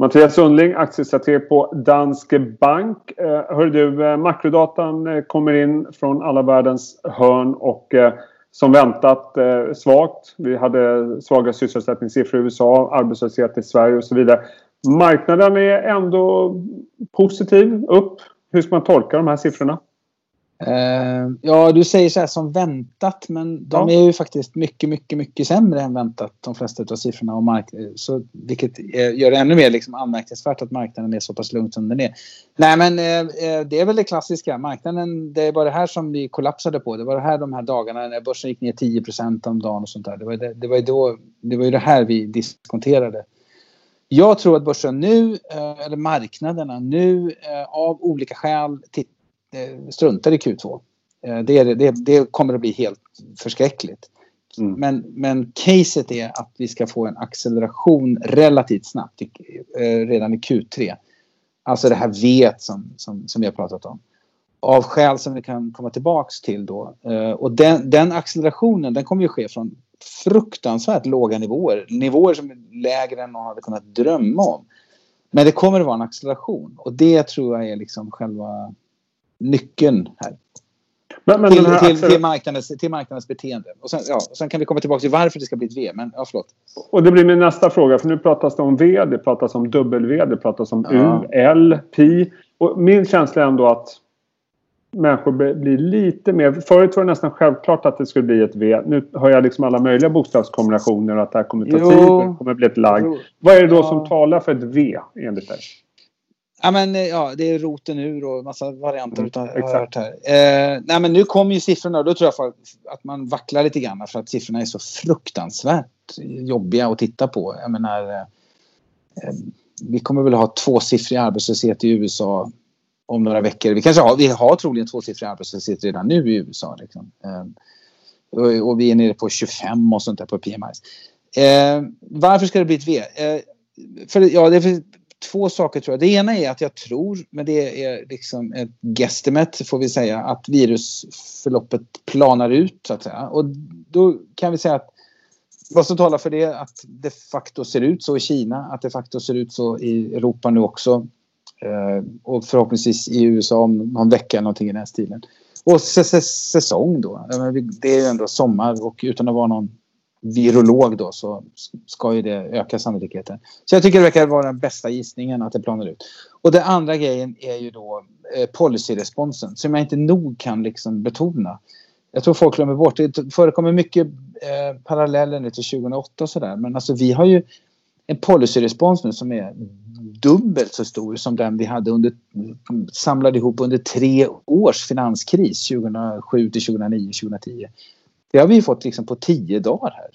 Mattias Sundling, aktiestrateg på Danske Bank. Eh, hör du, eh, makrodatan eh, kommer in från alla världens hörn och eh, som väntat eh, svagt. Vi hade svaga sysselsättningssiffror i USA, arbetslöshet i Sverige och så vidare. Marknaden är ändå positiv, upp. Hur ska man tolka de här siffrorna? Uh, ja, du säger så här som väntat, men de ja. är ju faktiskt mycket, mycket, mycket sämre än väntat, de flesta av siffrorna. Och mark- så, vilket gör det ännu mer liksom anmärkningsvärt att marknaden är så pass lugn som den är. Nej, men uh, det är väl det klassiska. Marknaden, det var det här som vi kollapsade på. Det var det här de här dagarna när börsen gick ner 10% om dagen och sånt där. Det var, det, det var, ju då, det var ju det här vi diskonterade. Jag tror att börsen nu, eller marknaderna nu, av olika skäl Eh, struntar i Q2. Eh, det, det, det kommer att bli helt förskräckligt. Mm. Men, men caset är att vi ska få en acceleration relativt snabbt eh, redan i Q3. Alltså det här vet som, som, som vi har pratat om. Av skäl som vi kan komma tillbaks till då. Och den, den accelerationen den kommer ju ske från fruktansvärt låga nivåer. Nivåer som är lägre än någon hade kunnat drömma om. Men det kommer att vara en acceleration och det tror jag är liksom själva nyckeln här. Men, men till, här till, till, marknadens, till marknadens beteende. Och sen, ja, och sen kan vi komma tillbaka till varför det ska bli ett V. Men, ja, förlåt. Och det blir min nästa fråga. För nu pratas det om V, det pratas om W, det pratas om ja. U, L, Pi. Och min känsla är ändå att människor blir lite mer... Förut var det nästan självklart att det skulle bli ett V. Nu hör jag liksom alla möjliga bokstavskombinationer och att det här kommer ta jo. tid. Det kommer bli ett lagg. Vad är det då ja. som talar för ett V enligt dig? Ja, men, eh, ja, det är roten ur och massa varianter mm, har jag hört här. Eh, nej, men nu kommer ju siffrorna och då tror jag att man vacklar lite grann för att siffrorna är så fruktansvärt jobbiga att titta på. Jag menar, eh, eh vi kommer väl ha tvåsiffrig arbetslöshet i USA om några veckor. Vi kanske har, vi har troligen tvåsiffrig arbetslöshet redan nu i USA. Liksom. Eh, och, och, vi är nere på 25 och sånt där på PMI. Eh, varför ska det bli ett V? för, ja, det är för, två saker tror jag. Det ena är att jag tror, men det är liksom ett guesstimate får vi säga, att virusförloppet planar ut så att säga. Och då kan vi säga att vad som talar för det är att de facto ser ut så i Kina, att de facto ser ut så i Europa nu också. Eh, och förhoppningsvis i USA om någon vecka eller någonting i den stilen. Och säsong då. Det är ju ändå sommar och utan att vara någon virolog då så ska ju det öka sannolikheten. Så jag tycker det verkar vara den bästa gissningen att det planar ut. Och den andra grejen är ju då eh, policyresponsen som jag inte nog kan liksom betona. Jag tror folk glömmer bort det. förekommer mycket eh, paralleller nu till 2008 och sådär men alltså vi har ju en policyrespons nu som är dubbelt så stor som den vi hade under, samlade ihop under tre års finanskris 2007 till 2009, 2010. Det har vi fått liksom på tio dagar här.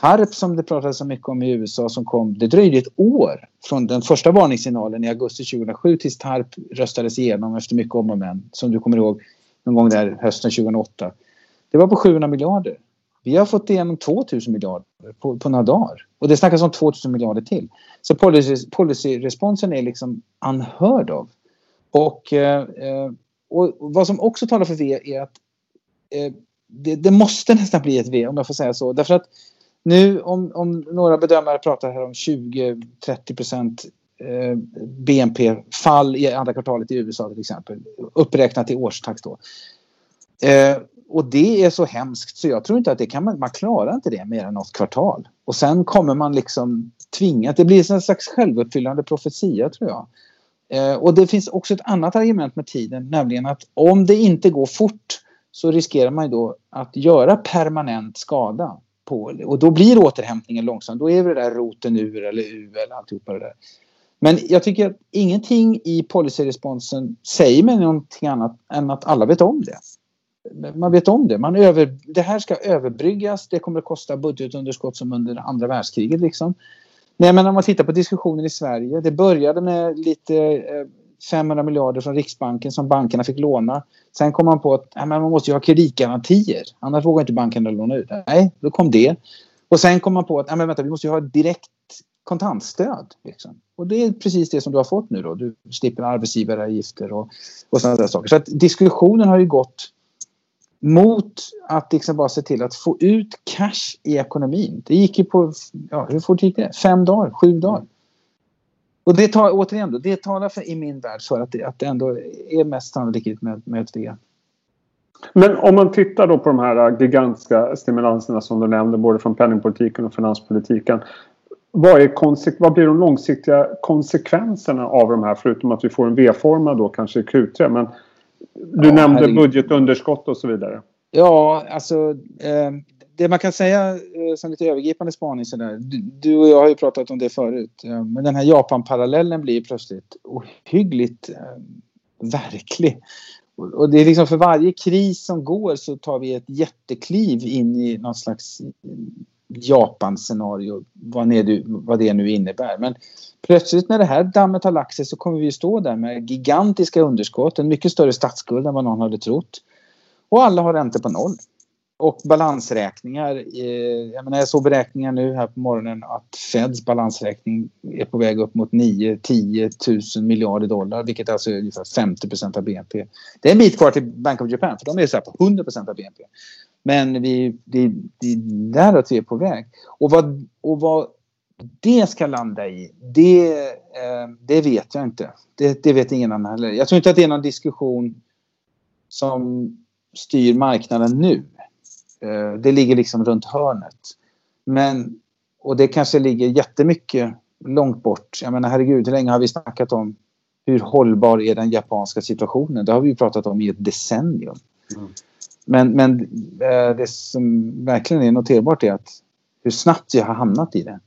TARP som det pratades så mycket om i USA som kom, det dröjde ett år från den första varningssignalen i augusti 2007 tills TARP röstades igenom efter mycket om och men. Som du kommer ihåg någon gång där hösten 2008. Det var på 700 miljarder. Vi har fått igenom 2000 miljarder på, på några dagar. Och det snackas om 2000 miljarder till. Så policyresponsen policy är liksom unheard of. Och, eh, eh, och vad som också talar för det är att eh, det, det, måste nästan bli ett V om jag får säga så. Därför att nu om, om några bedömare pratar här om 20-30 procent eh, BNP-fall i andra kvartalet i USA till exempel. Uppräknat i årstakt då. Eh, och det är så hemskt så jag tror inte att det kan man, man klarar inte det mer än något kvartal. Och sen kommer man liksom tvinga, det blir en slags självuppfyllande profetia tror jag. Eh, och det finns också ett annat argument med tiden, nämligen att om det inte går fort så riskerar man ju då att göra permanent skada. På, och då blir återhämtningen långsam. Då är det där roten ur eller u eller alltihopa det där. Men jag tycker att ingenting i policyresponsen säger mig någonting annat än att alla vet om det. Man vet om det. Man över, det här ska överbryggas. Det kommer att kosta budgetunderskott som under andra världskriget. Liksom. Nej, men om man tittar på diskussionen i Sverige. Det började med lite eh, 500 miljarder från Riksbanken som bankerna fick låna. Sen kom man på att ja, man måste ju ha kreditgarantier. Annars vågar inte bankerna låna ut. Nej, då kom det. Och sen kom man på att ja, men vänta, vi måste ju ha direkt kontantstöd. Liksom. Och det är precis det som du har fått nu då. Du slipper arbetsgivaravgifter och, och sådana där saker. Så att diskussionen har ju gått mot att liksom bara se till att få ut cash i ekonomin. Det gick ju på, ja, hur fort gick det? Fem dagar? Sju dagar? Och det tar, återigen då, det talar för, i min värld för att det, att det ändå är mest sannolikt med, med ett V. Men om man tittar då på de här gigantiska stimulanserna som du nämnde både från penningpolitiken och finanspolitiken. Vad, är vad blir de långsiktiga konsekvenserna av de här förutom att vi får en V-formad då kanske i Q3? Men du ja, nämnde herregud. budgetunderskott och så vidare. Ja, alltså eh, det man kan säga eh, som lite övergripande spaning sådär. Du, och jag har ju pratat om det förut. Eh, men den här Japan-parallellen blir plötsligt ohyggligt eh, verklig. Och, och det är liksom för varje kris som går så tar vi ett jättekliv in i någon slags Japan-scenario. Vad, vad det nu innebär. Men plötsligt när det här dammet har lagt sig så kommer vi stå där med gigantiska underskott. En mycket större statsskuld än vad någon hade trott. Och alla har räntor på noll. Och balansräkningar. Eh, jag, menar, jag såg beräkningar nu här på morgonen att Feds balansräkning är på väg upp mot 9-10 000 miljarder dollar vilket alltså är ungefär 50% av BNP. Det är en bit kvar till Bank of Japan för de är så på 100% av BNP. Men vi, det, det är däråt vi är på väg. Och vad, och vad det ska landa i, det, eh, det vet jag inte. Det, det vet ingen annan heller. Jag tror inte att det är någon diskussion som styr marknaden nu. Eh, det ligger liksom runt hörnet. Men, och det kanske ligger jättemycket långt bort. Jag menar herregud, hur länge har vi snackat om hur hållbar är den japanska situationen? Det har vi pratat om i ett decennium. Mm. Men, men eh, det som verkligen är noterbart är att hur snabbt vi har hamnat i det.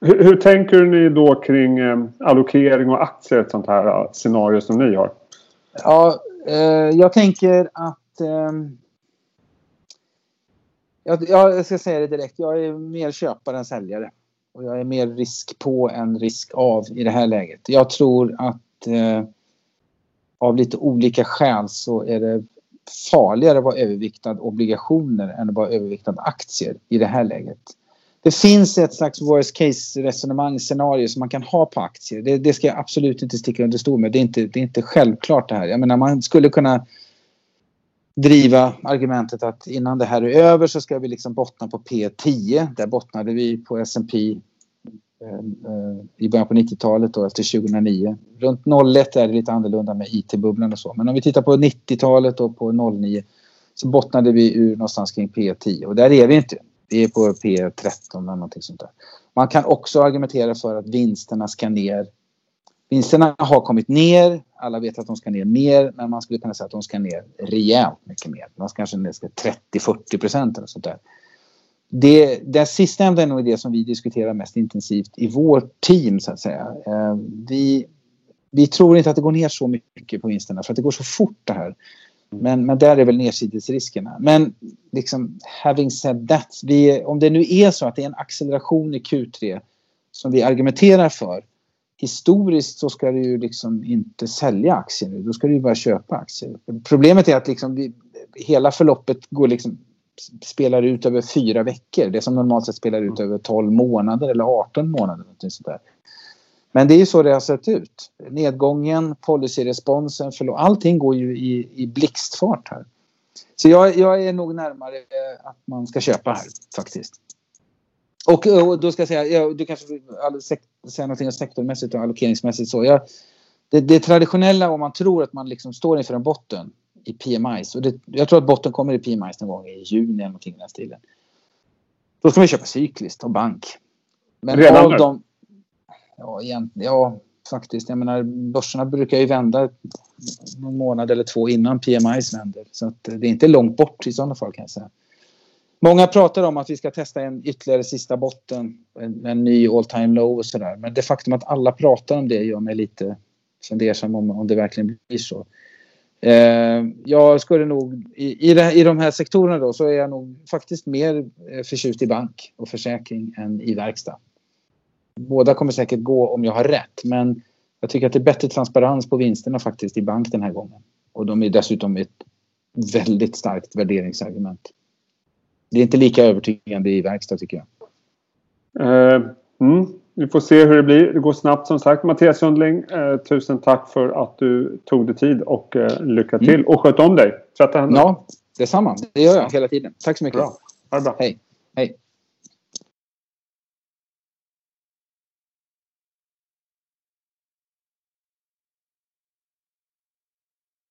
Hur, hur tänker ni då kring eh, allokering och aktier ett sånt här scenario som ni har? Ja, eh, jag tänker att eh, jag, jag ska säga det direkt. Jag är mer köpare än säljare. Och jag är mer risk på än risk av i det här läget. Jag tror att eh, av lite olika skäl så är det farligare att vara överviktad obligationer än att vara överviktad aktier i det här läget. Det finns ett slags worst case resonemang scenario som man kan ha på aktier. Det, det ska jag absolut inte sticka under stol med. Det är, inte, det är inte självklart det här. Jag menar man skulle kunna driva argumentet att innan det här är över så ska vi liksom bottna på P10. Där bottnade vi på S&P eh, eh, i början på 90-talet då efter 2009. Runt 01 är det lite annorlunda med IT-bubblan och så. Men om vi tittar på 90-talet och på 09 så bottnade vi ur någonstans kring P10 och där är vi inte. Vi är på P13 eller någonting sånt där. Man kan också argumentera för att vinsterna ska ner Vinsterna har kommit ner. Alla vet att de ska ner mer, men man skulle kunna säga att de ska ner rejält mycket mer. Man ska kanske ner 30-40 procent eller sånt där. Det, det sistnämnda är nog det som vi diskuterar mest intensivt i vårt team så att säga. Eh, vi, vi tror inte att det går ner så mycket på vinsterna för att det går så fort det här. Men, men där är väl nedsidesriskerna. Men liksom having said that, vi, om det nu är så att det är en acceleration i Q3 som vi argumenterar för historiskt så ska du ju liksom inte sälja aktier nu. Då ska du ju bara köpa aktier. Problemet är att liksom vi, hela förloppet går liksom, spelar ut över fyra veckor. Det som normalt sett spelar ut över 12 månader eller 18 månader. Sånt Men det är ju så det har sett ut. Nedgången, policyresponsen, förlåt, allting går ju i, i blixtfart här. Så jag, jag är nog närmare att man ska köpa här faktiskt. Och, och, då ska jag säga, ja, du kanske vill säga någonting sektormässigt och allokeringsmässigt så. Jag, det, det traditionella om man tror att man liksom står inför en botten i PMIs och det, jag tror att botten kommer i PMIs någon gång i juni eller någonting i den stilen. Då ska man köpa cykliskt och bank. Men Redan av dem, ja, ja, faktiskt. Jag menar, börserna brukar ju vända någon månad eller två innan PMIs vänder. Så att det är inte långt bort i sådana fall kan jag säga. Många pratar om att vi ska testa en ytterligare sista botten, en, en ny all time low och sådär. Men det faktum att alla pratar om det gör mig lite fundersam om, om det verkligen blir så. Eh, jag skulle nog, i, i, det, i de här sektorerna då, så är jag nog faktiskt mer eh, förtjust i bank och försäkring än i verkstad. Båda kommer säkert gå om jag har rätt, men jag tycker att det är bättre transparens på vinsterna faktiskt i bank den här gången. Och de är dessutom ett väldigt starkt värderingsargument det är inte lika övertygande i verkstad tycker jag. Uh, mm. Vi får se hur det blir. Det går snabbt som sagt. Mattias Sundling, uh, tusen tack för att du tog dig tid och uh, lycka till. Mm. Och sköt om dig. Tvätta händerna. Ja, detsamma. Det gör jag hela tiden. Tack så mycket. Bra. Ha det bra. Hej. Hej.